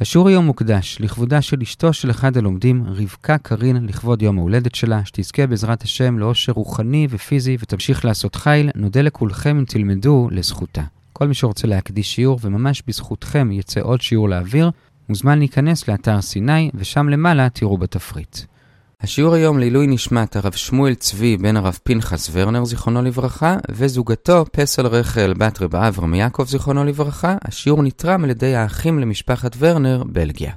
השיעור היום מוקדש לכבודה של אשתו של אחד הלומדים, רבקה קרין, לכבוד יום ההולדת שלה, שתזכה בעזרת השם לאושר רוחני ופיזי ותמשיך לעשות חיל. נודה לכולכם אם תלמדו לזכותה. כל מי שרוצה להקדיש שיעור וממש בזכותכם יצא עוד שיעור לאוויר, מוזמן להיכנס לאתר סיני, ושם למעלה תראו בתפריט. השיעור היום לעילוי נשמת הרב שמואל צבי בן הרב פנחס ורנר זיכרונו לברכה וזוגתו פסל רחל בת רב אברהם יעקב זיכרונו לברכה. השיעור נתרם על ידי האחים למשפחת ורנר, בלגיה.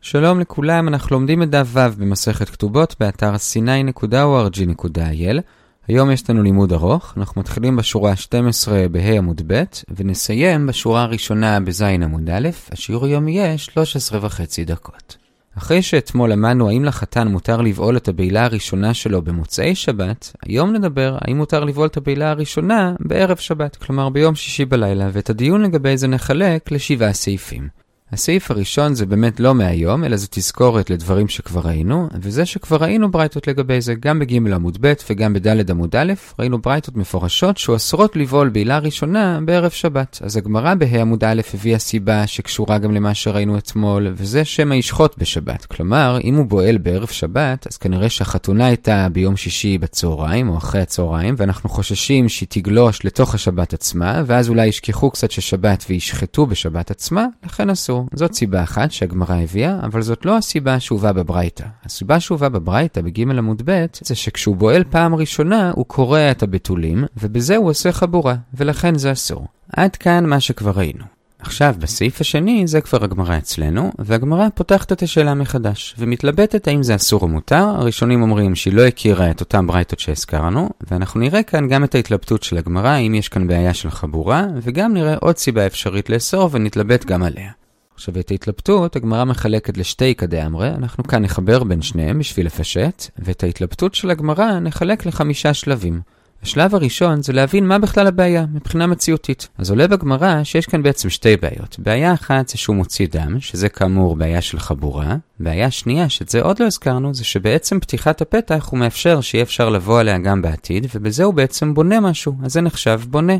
שלום לכולם, אנחנו לומדים את דף ו' במסכת כתובות באתר sny.org.il. היום יש לנו לימוד ארוך, אנחנו מתחילים בשורה 12 בה' עמוד ב' ונסיים בשורה הראשונה בז' עמוד א', השיעור היום יהיה 13 וחצי דקות. אחרי שאתמול למדנו האם לחתן מותר לבעול את הבעילה הראשונה שלו במוצאי שבת, היום נדבר האם מותר לבעול את הבעילה הראשונה בערב שבת, כלומר ביום שישי בלילה, ואת הדיון לגבי זה נחלק לשבעה סעיפים. הסעיף הראשון זה באמת לא מהיום, אלא זה תזכורת לדברים שכבר ראינו, וזה שכבר ראינו ברייתות לגבי זה, גם בג' עמוד ב' וגם בד' עמוד א', ראינו ברייתות מפורשות שאוסרות לבעול בעילה ראשונה בערב שבת. אז הגמרא בה' עמוד א' הביאה סיבה שקשורה גם למה שראינו אתמול, וזה שמא ישחוט בשבת. כלומר, אם הוא בועל בערב שבת, אז כנראה שהחתונה הייתה ביום שישי בצהריים או אחרי הצהריים, ואנחנו חוששים שהיא תגלוש לתוך השבת עצמה, ואז אולי ישכחו קצת ששבת וישחטו בשבת עצמה, לכן אסור. זאת סיבה אחת שהגמרא הביאה, אבל זאת לא הסיבה שהובאה בברייתא. הסיבה שהובאה בברייתא בג' עמוד ב' זה שכשהוא בועל פעם ראשונה, הוא קורע את הבתולים, ובזה הוא עושה חבורה, ולכן זה אסור. עד כאן מה שכבר ראינו. עכשיו, בסעיף השני, זה כבר הגמרא אצלנו, והגמרא פותחת את השאלה מחדש, ומתלבטת האם זה אסור או מותר. הראשונים אומרים שהיא לא הכירה את אותם ברייתות שהזכרנו, ואנחנו נראה כאן גם את ההתלבטות של הגמרא, האם יש כאן בעיה של חבורה, וגם נראה עוד סיבה אפשרית לאסור, ונתלבט גם עליה. עכשיו את ההתלבטות הגמרא מחלקת לשתי כדי אמרי, אנחנו כאן נחבר בין שניהם בשביל לפשט, ואת ההתלבטות של הגמרא נחלק לחמישה שלבים. השלב הראשון זה להבין מה בכלל הבעיה, מבחינה מציאותית. אז עולה בגמרא שיש כאן בעצם שתי בעיות. בעיה אחת זה שהוא מוציא דם, שזה כאמור בעיה של חבורה. בעיה שנייה, שאת זה עוד לא הזכרנו, זה שבעצם פתיחת הפתח הוא מאפשר שיהיה אפשר לבוא עליה גם בעתיד, ובזה הוא בעצם בונה משהו, אז זה נחשב בונה.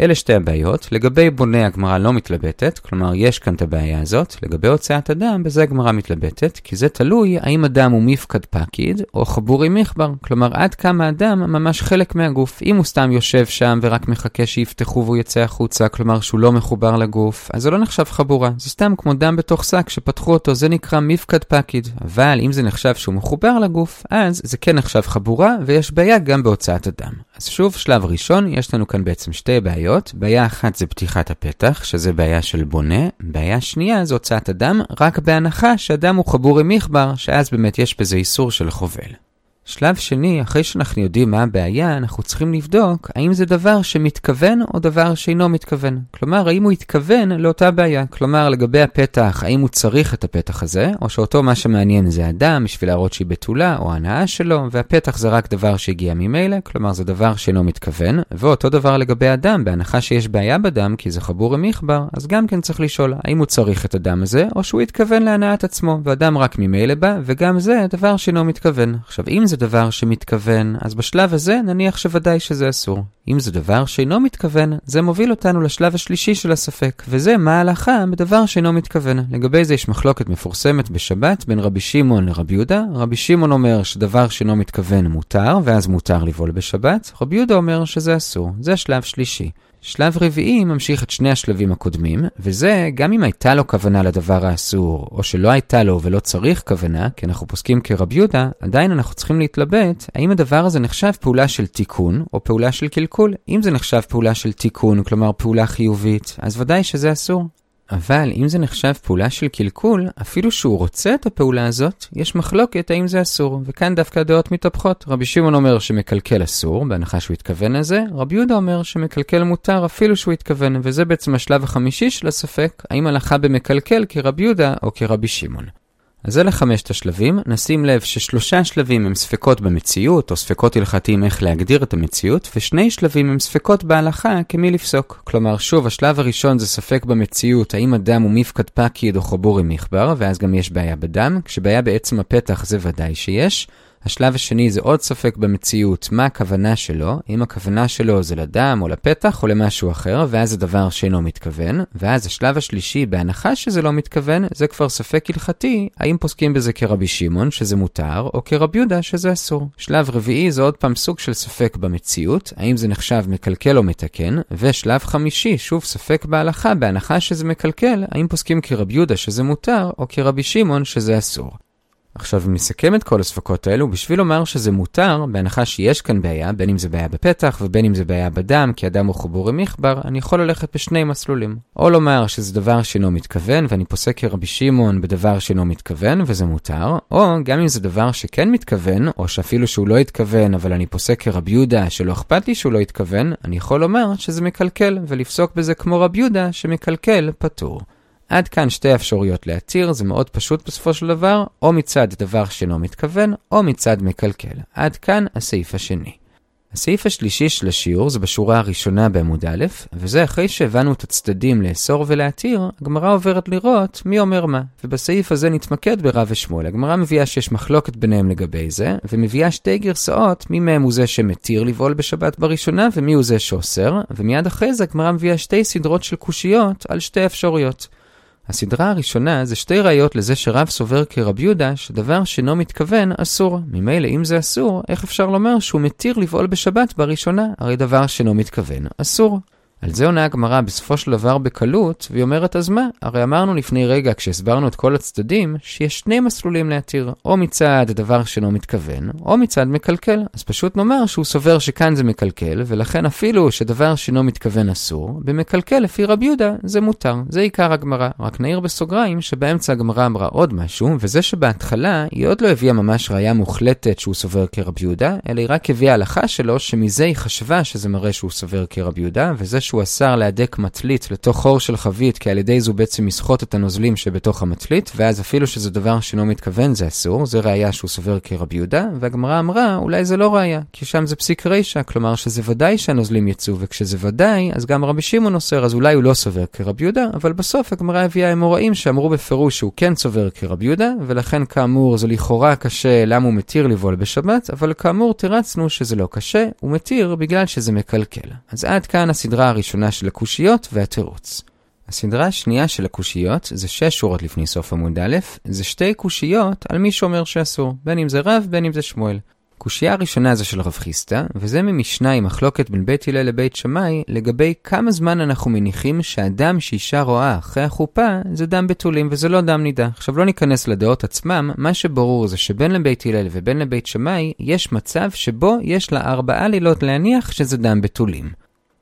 אלה שתי הבעיות. לגבי בונה הגמרא לא מתלבטת, כלומר יש כאן את הבעיה הזאת. לגבי הוצאת הדם, בזה הגמרא מתלבטת, כי זה תלוי האם הדם הוא מפקד פקיד או חבור עם מחבר. כלומר עד כמה הדם ממש חלק מהגוף. אם הוא סתם יושב שם ורק מחכה שיפתחו והוא יצא החוצה, כלומר שהוא לא מחובר לגוף, אז זה לא נחשב חבורה. זה סתם כמו דם בתוך שק שפתחו אותו, זה נקרא מפקד פקיד. אבל אם זה נחשב שהוא מחובר לגוף, אז זה כן נחשב חבורה, ויש בעיה גם בהוצאת הדם. אז שוב, שלב ראשון, יש לנו כאן בעצם שתי בעיות. בעיות. בעיה אחת זה פתיחת הפתח, שזה בעיה של בונה. בעיה שנייה זה הוצאת הדם, רק בהנחה שהדם הוא חבור עם מחבר, שאז באמת יש בזה איסור של חובל. שלב שני, אחרי שאנחנו יודעים מה הבעיה, אנחנו צריכים לבדוק האם זה דבר שמתכוון או דבר שאינו מתכוון. כלומר, האם הוא התכוון לאותה בעיה. כלומר, לגבי הפתח, האם הוא צריך את הפתח הזה, או שאותו מה שמעניין זה הדם, בשביל להראות שהיא בתולה, או הנאה שלו, והפתח זה רק דבר שהגיע ממילא, כלומר זה דבר שאינו מתכוון. ואותו דבר לגבי הדם, בהנחה שיש בעיה בדם, כי זה חבור עם מחבר, אז גם כן צריך לשאול האם הוא צריך את הדם הזה, או שהוא התכוון להנאת עצמו, והדם רק ממילא בא, וגם זה דבר שאינו מתכוון. עכשיו, אם זה דבר שמתכוון, אז בשלב הזה נניח שוודאי שזה אסור. אם זה דבר שאינו מתכוון, זה מוביל אותנו לשלב השלישי של הספק, וזה מה ההלכה בדבר שאינו מתכוון. לגבי זה יש מחלוקת מפורסמת בשבת בין רבי שמעון לרבי יהודה. רבי שמעון אומר שדבר שאינו מתכוון מותר, ואז מותר לבעול בשבת. רבי יהודה אומר שזה אסור. זה השלב שלישי. שלב רביעי ממשיך את שני השלבים הקודמים, וזה גם אם הייתה לו כוונה לדבר האסור, או שלא הייתה לו ולא צריך כוונה, כי אנחנו פוסקים כרב יהודה, עדיין אנחנו צריכים להתלבט האם הדבר הזה נחשב פעולה של תיקון או פעולה של קלקול. אם זה נחשב פעולה של תיקון, כלומר פעולה חיובית, אז ודאי שזה אסור. אבל אם זה נחשב פעולה של קלקול, אפילו שהוא רוצה את הפעולה הזאת, יש מחלוקת האם זה אסור, וכאן דווקא הדעות מתהפכות. רבי שמעון אומר שמקלקל אסור, בהנחה שהוא התכוון לזה, רבי יהודה אומר שמקלקל מותר אפילו שהוא התכוון, וזה בעצם השלב החמישי של הספק, האם הלכה במקלקל כרבי יהודה או כרבי שמעון. אז אלה חמשת השלבים, נשים לב ששלושה שלבים הם ספקות במציאות, או ספקות הלכתיים איך להגדיר את המציאות, ושני שלבים הם ספקות בהלכה כמי לפסוק. כלומר, שוב, השלב הראשון זה ספק במציאות, האם הדם הוא מפקד פקיד או חבור עם מחבר, ואז גם יש בעיה בדם, כשבעיה בעצם הפתח זה ודאי שיש. השלב השני זה עוד ספק במציאות, מה הכוונה שלו, אם הכוונה שלו זה לדם או לפתח או למשהו אחר, ואז זה דבר שאינו מתכוון, ואז השלב השלישי, בהנחה שזה לא מתכוון, זה כבר ספק הלכתי, האם פוסקים בזה כרבי שמעון, שזה מותר, או כרבי יהודה, שזה אסור. שלב רביעי זה עוד פעם סוג של ספק במציאות, האם זה נחשב מקלקל או מתקן, ושלב חמישי, שוב ספק בהלכה, בהנחה שזה מקלקל, האם פוסקים כרבי יהודה שזה מותר, או כרבי שמעון שזה אסור. עכשיו, אם נסכם את כל הספקות האלו, בשביל לומר שזה מותר, בהנחה שיש כאן בעיה, בין אם זה בעיה בפתח ובין אם זה בעיה בדם, כי הדם הוא חיבור עם עכבר, אני יכול ללכת בשני מסלולים. או לומר שזה דבר שאינו מתכוון, ואני פוסק כרבי שמעון בדבר שאינו מתכוון, וזה מותר, או גם אם זה דבר שכן מתכוון, או שאפילו שהוא לא התכוון, אבל אני פוסק כרבי יהודה שלא אכפת לי שהוא לא התכוון, אני יכול לומר שזה מקלקל, ולפסוק בזה כמו רבי יהודה שמקלקל פטור. עד כאן שתי אפשרויות להתיר, זה מאוד פשוט בסופו של דבר, או מצד דבר שאינו מתכוון, או מצד מקלקל. עד כאן הסעיף השני. הסעיף השלישי של השיעור זה בשורה הראשונה בעמוד א', וזה אחרי שהבנו את הצדדים לאסור ולהתיר, הגמרא עוברת לראות מי אומר מה. ובסעיף הזה נתמקד ברב ושמואל. הגמרא מביאה שיש מחלוקת ביניהם לגבי זה, ומביאה שתי גרסאות, מי מהם הוא זה שמתיר לבעול בשבת בראשונה, ומי הוא זה שאוסר, ומיד אחרי זה הגמרא מביאה שתי סדרות של קושיות על שתי אפשרויות. הסדרה הראשונה זה שתי ראיות לזה שרב סובר כרב יהודה שדבר שאינו מתכוון אסור. ממילא אם זה אסור, איך אפשר לומר שהוא מתיר לבעול בשבת בראשונה? הרי דבר שאינו מתכוון אסור. על זה עונה הגמרא בסופו של דבר בקלות, והיא אומרת אז מה? הרי אמרנו לפני רגע כשהסברנו את כל הצדדים, שיש שני מסלולים להתיר, או מצד דבר שאינו מתכוון, או מצד מקלקל. אז פשוט נאמר שהוא סובר שכאן זה מקלקל, ולכן אפילו שדבר שאינו מתכוון אסור, במקלקל לפי רבי יהודה זה מותר. זה עיקר הגמרא. רק נעיר בסוגריים שבאמצע הגמרא אמרה עוד משהו, וזה שבהתחלה היא עוד לא הביאה ממש ראייה מוחלטת שהוא סובר כרבי יהודה, אלא היא רק הביאה הלכה שלו, שמזה היא חשבה שזה מראה שהוא סובר כרבי יהודה, וזה שהוא אסר להדק מטלית לתוך חור של חבית, כי על ידי זו בעצם יסחוט את הנוזלים שבתוך המטלית, ואז אפילו שזה דבר שאינו מתכוון זה אסור, זה ראייה שהוא סובר כרבי יהודה, והגמרא אמרה, אולי זה לא ראייה, כי שם זה פסיק רישא, כלומר שזה ודאי שהנוזלים יצאו, וכשזה ודאי, אז גם רבי שמעון אוסר, אז אולי הוא לא סובר כרבי יהודה, אבל בסוף הגמרא הביאה אמוראים שאמרו בפירוש שהוא כן סובר כרבי יהודה, ולכן כאמור זה לכאורה קשה למה הוא מתיר לבעול בשבת, אבל כאמור תירצנו שזה לא קשה, הוא מתיר בגלל שזה מקלקל. אז עד כאן הסדרה הראשונה של הקושיות והתירוץ. הסדרה השנייה של הקושיות זה שש שורות לפני סוף עמוד א', זה שתי קושיות על מי שאומר שאסור, בין אם זה רב בין אם זה שמואל. קושייה הראשונה זה של רב חיסטה, וזה ממשנה עם מחלוקת בין בית הלל לבית שמאי, לגבי כמה זמן אנחנו מניחים שהדם שאישה רואה אחרי החופה זה דם בתולים וזה לא דם נידה. עכשיו לא ניכנס לדעות עצמם, מה שברור זה שבין לבית הלל ובין לבית שמאי, יש מצב שבו יש לה ארבעה לילות להניח שזה דם בתולים.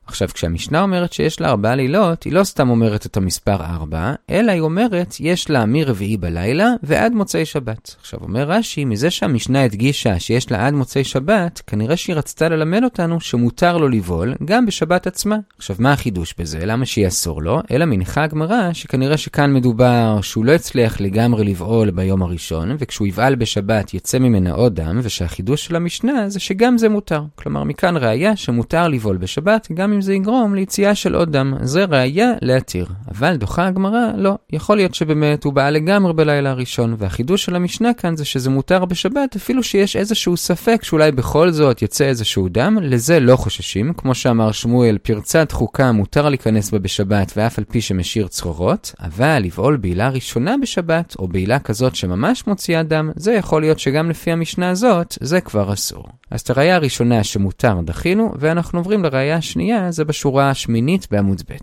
עכשיו, כשהמשנה אומרת שיש לה ארבעה לילות, היא לא סתם אומרת את המספר ארבע, אלא היא אומרת, יש לה מרביעי בלילה ועד מוצאי שבת. עכשיו, אומר רש"י, מזה שהמשנה הדגישה שיש לה עד מוצאי שבת, כנראה שהיא רצתה ללמד אותנו שמותר לו לבעול גם בשבת עצמה. עכשיו, מה החידוש בזה? למה שהיא אסור לו? אלא מניחה הגמרא שכנראה שכאן מדובר שהוא לא הצליח לגמרי לבעול ביום הראשון, וכשהוא יבעל בשבת יצא ממנה עוד דם, ושהחידוש של המשנה זה שגם זה מותר. כלומר, מכאן ראיה שמותר לבעול בשבת גם אם זה יגרום ליציאה של עוד דם. זה ראיה להתיר. אבל דוחה הגמרא, לא. יכול להיות שבאמת הוא בא לגמרי בלילה הראשון, והחידוש של המשנה כאן זה שזה מותר בשבת, אפילו שיש איזשהו ספק שאולי בכל זאת יצא איזשהו דם, לזה לא חוששים. כמו שאמר שמואל, פרצת חוקה מותר להיכנס בה בשבת ואף על פי שמשאיר צרורות, אבל לבעול בעילה ראשונה בשבת, או בעילה כזאת שממש מוציאה דם, זה יכול להיות שגם לפי המשנה הזאת, זה כבר אסור. אז את הראייה הראשונה שמותר דחינו, ואנחנו עוברים לראייה השנייה, זה בשורה השמינית בעמוד ב'.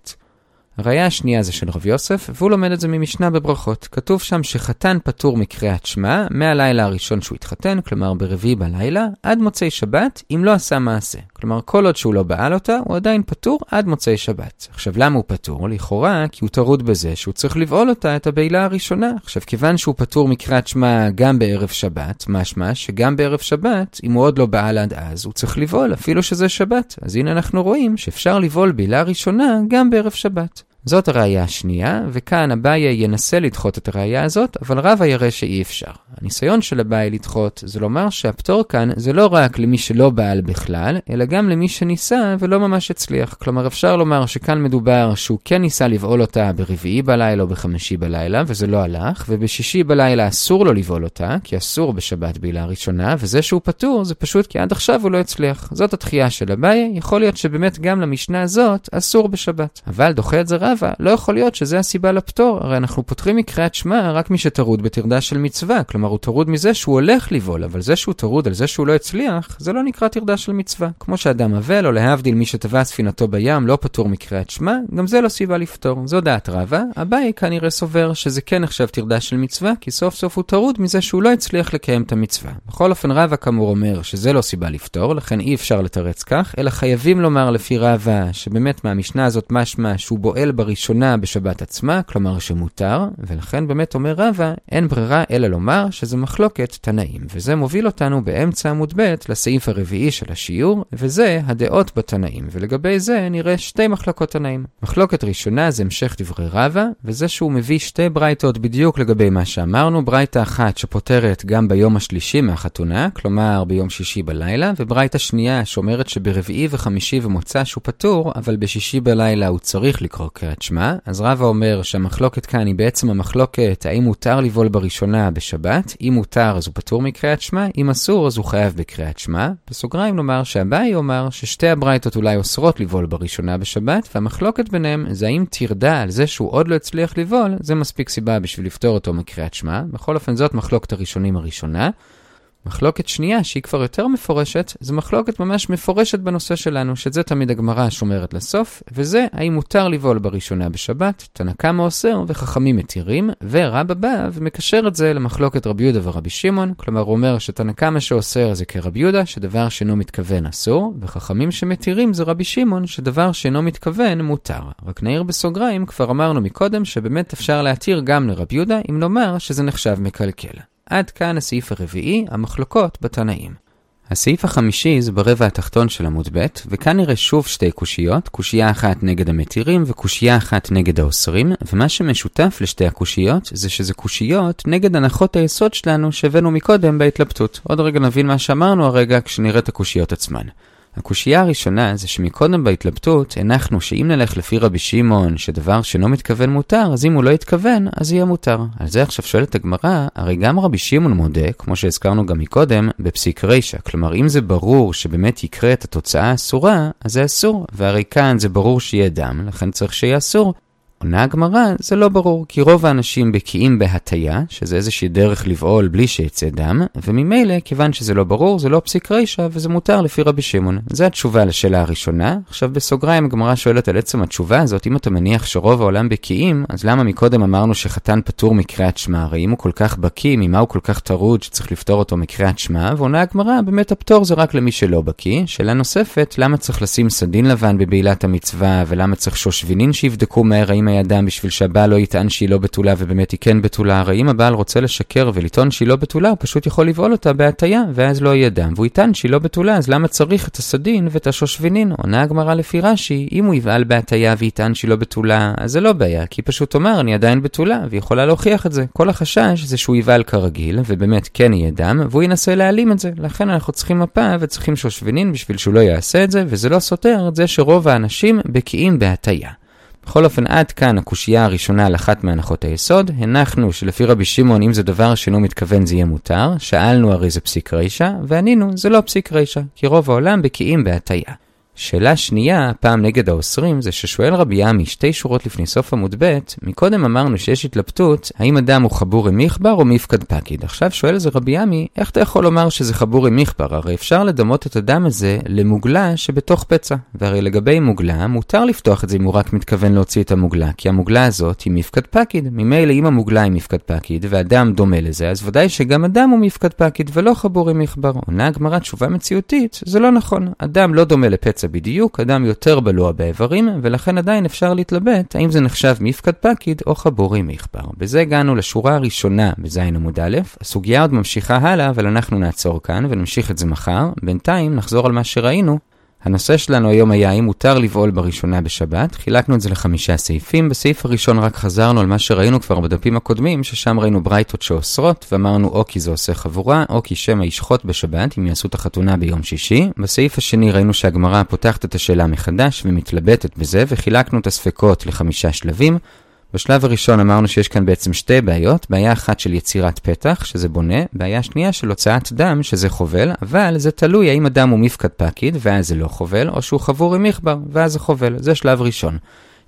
הראייה השנייה זה של רב יוסף, והוא לומד את זה ממשנה בברכות. כתוב שם שחתן פטור מקריאת שמע מהלילה הראשון שהוא התחתן, כלומר ברביעי בלילה, עד מוצאי שבת, אם לא עשה מעשה. כלומר, כל עוד שהוא לא בעל אותה, הוא עדיין פטור עד מוצאי שבת. עכשיו, למה הוא פטור? לכאורה, כי הוא טרוד בזה שהוא צריך לבעול אותה את הבעילה הראשונה. עכשיו, כיוון שהוא פטור מקריאת שמע גם בערב שבת, משמע שגם בערב שבת, אם הוא עוד לא בעל עד אז, הוא צריך לבעול, אפילו שזה שבת. אז הנה אנחנו רואים שאפשר לבעול בעילה ראשונה גם בערב שבת. זאת הראייה השנייה, וכאן אביי ינסה לדחות את הראייה הזאת, אבל רבא יראה שאי אפשר. הניסיון של אביי לדחות זה לומר שהפטור כאן זה לא רק למי שלא בעל בכלל, אלא גם למי שניסה ולא ממש הצליח. כלומר, אפשר לומר שכאן מדובר שהוא כן ניסה לבעול אותה ברביעי בלילה או בחמישי בלילה, וזה לא הלך, ובשישי בלילה אסור לו לבעול אותה, כי אסור בשבת בעילה ראשונה, וזה שהוא פטור זה פשוט כי עד עכשיו הוא לא הצליח. זאת הדחייה של אביי, יכול להיות שבאמת גם למשנה הזאת אסור בשבת. אבל דוחה את זה רבא, לא יכול להיות שזה הסיבה לפטור, הרי אנחנו פוטרים מקריאת שמע רק מי שטרוד בטרדה של מצווה, כלומר הוא טרוד מזה שהוא הולך לבעול, אבל זה שהוא טרוד על זה שהוא לא הצליח, זה לא נקרא טרדה של מצווה. כמו שאדם אבל, או להבדיל מי שטבע ספינתו בים, לא פטור מקריאת שמע, גם זה לא סיבה לפטור. זו דעת רבא, אביי כנראה סובר שזה כן נחשב טרדה של מצווה, כי סוף סוף הוא טרוד מזה שהוא לא הצליח לקיים את המצווה. בכל אופן רבא כאמור אומר שזה לא סיבה לפטור, לכן אי אפשר לתרץ כך, אלא חייבים לומר לפי רבא שבאמת מהמשנה הזאת משמע שהוא בועל בראשונה בשבת עצמה, כלומר שמותר, ולכן באמת אומר רבא, אין ברירה אלא לומר שזה מחלוקת תנאים. וזה מוביל אותנו באמצע עמוד ב' לסעיף הרביעי של השיעור, וזה הדעות בתנאים. ולגבי זה נראה שתי מחלוקות תנאים. מחלוקת ראשונה זה המשך דברי רבא, וזה שהוא מביא שתי ברייתות בדיוק לגבי מה שאמרנו, ברייתה אחת שפוטרת גם ביום השלישי מהחתונה, כלומר ביום שישי בלילה, וברייתה שנייה שאומרת שברביעי וחמישי ומוצא שהוא פטור, אבל בשישי בלילה הוא צריך לקרוא קריאת שמע. אז רבא אומר שהמחלוקת כאן היא בעצם המחלוקת האם מותר לבעול בראשונה בשבת, אם מותר אז הוא פטור מקריאת שמע, אם אסור אז הוא חייב בקריאת שמע. בסוגריים נאמר שאביי אומר ששתי הברייתות אולי אוסרות לבעול בראשונה בשבת, והמחלוקת ביניהם זה האם תרדה על זה שהוא עוד לא הצליח לבעול, זה מספיק סיבה בשביל לפתור אותו מקריאת שמע. בכל אופן זאת מחלוקת הראשונים הראשונה. מחלוקת שנייה, שהיא כבר יותר מפורשת, זו מחלוקת ממש מפורשת בנושא שלנו, שזה תמיד הגמרא שומרת לסוף, וזה האם מותר לבעול בראשונה בשבת, תנא קמא אוסר וחכמים מתירים, ורבא בא ומקשר את זה למחלוקת רבי יהודה ורבי שמעון, כלומר הוא אומר שתנא קמא שאוסר זה כרבי יהודה, שדבר שאינו מתכוון אסור, וחכמים שמתירים זה רבי שמעון, שדבר שאינו מתכוון מותר. רק נעיר בסוגריים, כבר אמרנו מקודם שבאמת אפשר להתיר גם לרבי יהודה, אם נאמר שזה נחשב מקלקל. עד כאן הסעיף הרביעי, המחלוקות בתנאים. הסעיף החמישי זה ברבע התחתון של עמוד ב', וכאן נראה שוב שתי קושיות, קושייה אחת נגד המתירים וקושייה אחת נגד האוסרים, ומה שמשותף לשתי הקושיות זה שזה קושיות נגד הנחות היסוד שלנו שהבאנו מקודם בהתלבטות. עוד רגע נבין מה שאמרנו הרגע כשנראה את הקושיות עצמן. הקושייה הראשונה זה שמקודם בהתלבטות הנחנו שאם נלך לפי רבי שמעון שדבר שאינו מתכוון מותר, אז אם הוא לא יתכוון, אז יהיה מותר. על זה עכשיו שואלת הגמרא, הרי גם רבי שמעון מודה, כמו שהזכרנו גם מקודם, בפסיק רישא. כלומר, אם זה ברור שבאמת יקרה את התוצאה האסורה, אז זה אסור. והרי כאן זה ברור שיהיה דם, לכן צריך שיהיה אסור. עונה הגמרא, זה לא ברור, כי רוב האנשים בקיאים בהטייה, שזה איזושהי דרך לבעול בלי שיצא דם, וממילא, כיוון שזה לא ברור, זה לא פסיק רישא, וזה מותר לפי רבי שמעון. זו התשובה לשאלה הראשונה. עכשיו בסוגריים הגמרא שואלת על עצם התשובה הזאת, אם אתה מניח שרוב העולם בקיאים, אז למה מקודם אמרנו שחתן פטור מקריאת שמע? הרי אם הוא כל כך בקיא, ממה הוא כל כך טרוד שצריך לפתור אותו מקריאת שמע? ועונה הגמרא, באמת הפטור זה רק למי שלא בקיא. שאלה נוספת, למה צריך לשים סדין לבן בבעילת המצווה, ולמה צריך שושבינין שיבדקו מהר האם היה דם בשביל שהבעל לא יטען שהיא לא בתולה ובאמת היא כן בתולה, הרי אם הבעל רוצה לשקר ולטעון שהיא לא בתולה, הוא פשוט יכול לבעול אותה בהטייה, ואז לא יהיה דם, והוא יטען שהיא לא בתולה, אז למה צריך את הסדין ואת השושבינין? עונה הגמרא לפי רש"י, אם הוא יבעל בהטייה ויטען שהיא לא בתולה, אז זה לא בעיה, כי פשוט אומר, אני עדיין בתולה, והיא יכולה להוכיח את זה. כל החשש זה שהוא יבעל כרגיל, ובאמת כן יהיה דם, והוא ינסה להעלים את זה. לכן אנחנו צריכים מפה וצריכים שושבינין בשביל שהוא לא יעשה את זה, וזה לא סותר את זה שרוב האנשים בקיאים בהטייה. בכל אופן, עד כאן הקושייה הראשונה על אחת מהנחות היסוד. הנחנו שלפי רבי שמעון, אם זה דבר שאינו מתכוון זה יהיה מותר. שאלנו הרי זה פסיק רישא, וענינו, זה לא פסיק רישא, כי רוב העולם בקיאים בהטייה. שאלה שנייה, הפעם נגד האוסרים, זה ששואל רבי עמי שתי שורות לפני סוף עמוד ב', מקודם אמרנו שיש התלבטות, האם אדם הוא חבור עם מיכבר או מיפקד פקיד. עכשיו שואל זה רבי עמי, איך אתה יכול לומר שזה חבור עם מיכבר? הרי אפשר לדמות את הדם הזה למוגלה שבתוך פצע. והרי לגבי מוגלה, מותר לפתוח את זה אם הוא רק מתכוון להוציא את המוגלה, כי המוגלה הזאת היא מיפקד פקיד. ממילא אם המוגלה היא מיפקד פקיד, והדם דומה לזה, אז ודאי שגם אדם הוא מיפקד פקיד ולא חבור עם מיכבר. עונה הגמרא תשובה מציאותית, זה לא נכון. אדם לא דומה לפצע פצע בדיוק, אדם יותר בלוע באיברים, ולכן עדיין אפשר להתלבט האם זה נחשב מפקד פקיד או חבורי מכבר. בזה הגענו לשורה הראשונה בזין עמוד א', הסוגיה עוד ממשיכה הלאה, אבל אנחנו נעצור כאן ונמשיך את זה מחר. בינתיים נחזור על מה שראינו. הנושא שלנו היום היה האם מותר לבעול בראשונה בשבת. חילקנו את זה לחמישה סעיפים. בסעיף הראשון רק חזרנו על מה שראינו כבר בדפים הקודמים, ששם ראינו ברייתות שאוסרות, ואמרנו או כי זה עושה חבורה, או כי שמא ישחוט בשבת, אם יעשו את החתונה ביום שישי. בסעיף השני ראינו שהגמרא פותחת את השאלה מחדש ומתלבטת בזה, וחילקנו את הספקות לחמישה שלבים. בשלב הראשון אמרנו שיש כאן בעצם שתי בעיות, בעיה אחת של יצירת פתח, שזה בונה, בעיה שנייה של הוצאת דם, שזה חובל, אבל זה תלוי האם הדם הוא מפקד פקיד, ואז זה לא חובל, או שהוא חבור עם מכבר, ואז זה חובל. זה שלב ראשון.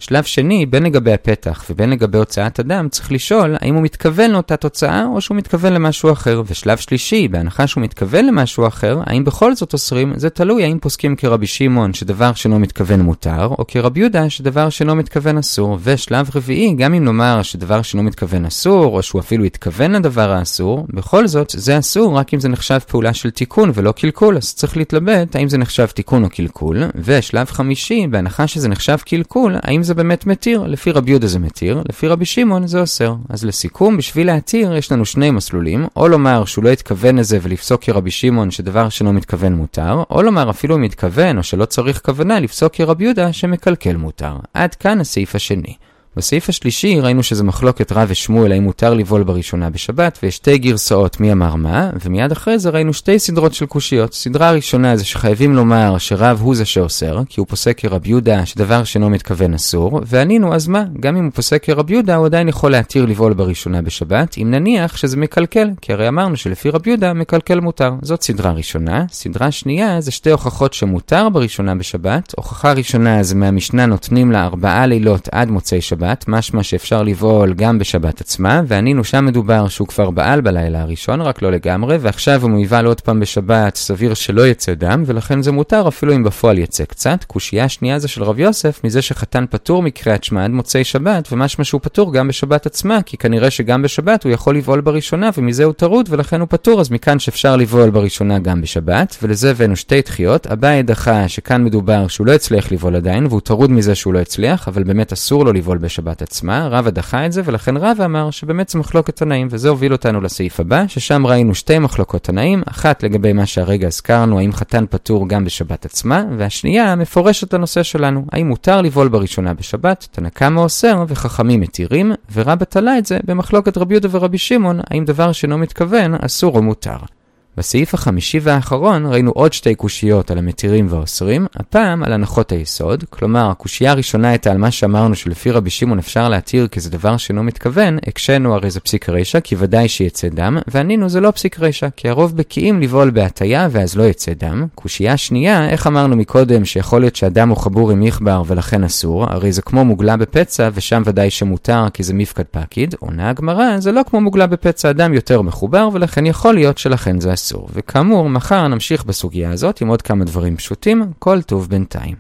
שלב שני, בין לגבי הפתח ובין לגבי הוצאת הדם, צריך לשאול האם הוא מתכוון לאותה תוצאה או שהוא מתכוון למשהו אחר. ושלב שלישי, בהנחה שהוא מתכוון למשהו אחר, האם בכל זאת אוסרים, זה תלוי האם פוסקים כרבי שמעון שדבר שאינו מתכוון מותר, או כרבי יהודה שדבר שאינו מתכוון אסור. ושלב רביעי, גם אם נאמר שדבר שאינו מתכוון אסור, או שהוא אפילו התכוון לדבר האסור, בכל זאת זה אסור רק אם זה נחשב פעולה של תיקון ולא קלקול, אז צריך להתלבט האם זה נחשב תיקון או קלקול. ושלב חמישי, בהנחה שזה נחשב קלקול, האם זה באמת מתיר, לפי רבי יהודה זה מתיר, לפי רבי שמעון זה אוסר. אז לסיכום, בשביל להתיר יש לנו שני מסלולים, או לומר שהוא לא התכוון לזה ולפסוק כרבי שמעון שדבר שלא מתכוון מותר, או לומר אפילו אם מתכוון או שלא צריך כוונה לפסוק כרבי יהודה שמקלקל מותר. עד כאן הסעיף השני. בסעיף השלישי ראינו שזה מחלוקת רב ושמואל האם מותר לבעול בראשונה בשבת, ויש שתי גרסאות מי אמר מה, ומיד אחרי זה ראינו שתי סדרות של קושיות. סדרה הראשונה זה שחייבים לומר שרב הוא זה שאוסר, כי הוא פוסק כרב יהודה שדבר שאינו מתכוון אסור, וענינו אז מה, גם אם הוא פוסק כרב יהודה הוא עדיין יכול להתיר לבעול בראשונה בשבת, אם נניח שזה מקלקל, כי הרי אמרנו שלפי רב יהודה מקלקל מותר. זאת סדרה ראשונה. סדרה שנייה זה שתי הוכחות שמותר בראשונה בשבת. הוכחה ראשונה זה מהמשנה נותנים לה ארבעה לילות עד מוצאי שבת. שבת, משמע שאפשר לבעול גם בשבת עצמה, וענינו שם מדובר שהוא כבר בעל בלילה הראשון, רק לא לגמרי, ועכשיו הוא יבעל עוד פעם בשבת, סביר שלא יצא דם, ולכן זה מותר אפילו אם בפועל יצא קצת. קושייה שנייה זה של רב יוסף, מזה שחתן פטור מקריאת שמע עד מוצאי שבת, ומשמע שהוא פטור גם בשבת עצמה, כי כנראה שגם בשבת הוא יכול לבעול בראשונה, ומזה הוא טרוד, ולכן הוא פטור, אז מכאן שאפשר לבעול בראשונה גם בשבת, ולזה הבאנו שתי דחיות. אביי דחה שכאן מדובר שהוא לא הצליח לבעול עדיין, והוא טרוד מזה שהוא לא הצליח, אבל באמת אסור לו לבעול בשבת עצמה, רבא דחה את זה, ולכן רבא אמר שבאמת זה מחלוקת תנאים, וזה הוביל אותנו לסעיף הבא, ששם ראינו שתי מחלוקות תנאים, אחת לגבי מה שהרגע הזכרנו, האם חתן פטור גם בשבת עצמה, והשנייה מפורשת לנושא שלנו, האם מותר לבעול בראשונה בשבת, תנא קמא אוסר וחכמים מתירים, ורבא תלה את זה במחלוקת רבי יהודה ורבי שמעון, האם דבר שאינו מתכוון אסור או מותר. בסעיף החמישי והאחרון ראינו עוד שתי קושיות על המתירים והאוסרים, הפעם על הנחות היסוד, כלומר הקושייה הראשונה הייתה על מה שאמרנו שלפי רבי שמעון אפשר להתיר כי זה דבר שאינו מתכוון, הקשינו הרי זה פסיק רישא כי ודאי שיצא דם, וענינו זה לא פסיק רישא כי הרוב בקיאים לבעול בהטייה ואז לא יצא דם. קושייה שנייה, איך אמרנו מקודם שיכול להיות שהדם הוא חבור עם מכבר ולכן אסור, הרי זה כמו מוגלה בפצע ושם ודאי שמותר כי זה מפקד פקיד, עונה הגמרא זה לא כמו מוגלה בפצע, הדם יותר מחובר ולכן יכול להיות שלכן זה אסור. אסור. וכאמור, מחר נמשיך בסוגיה הזאת עם עוד כמה דברים פשוטים, כל טוב בינתיים.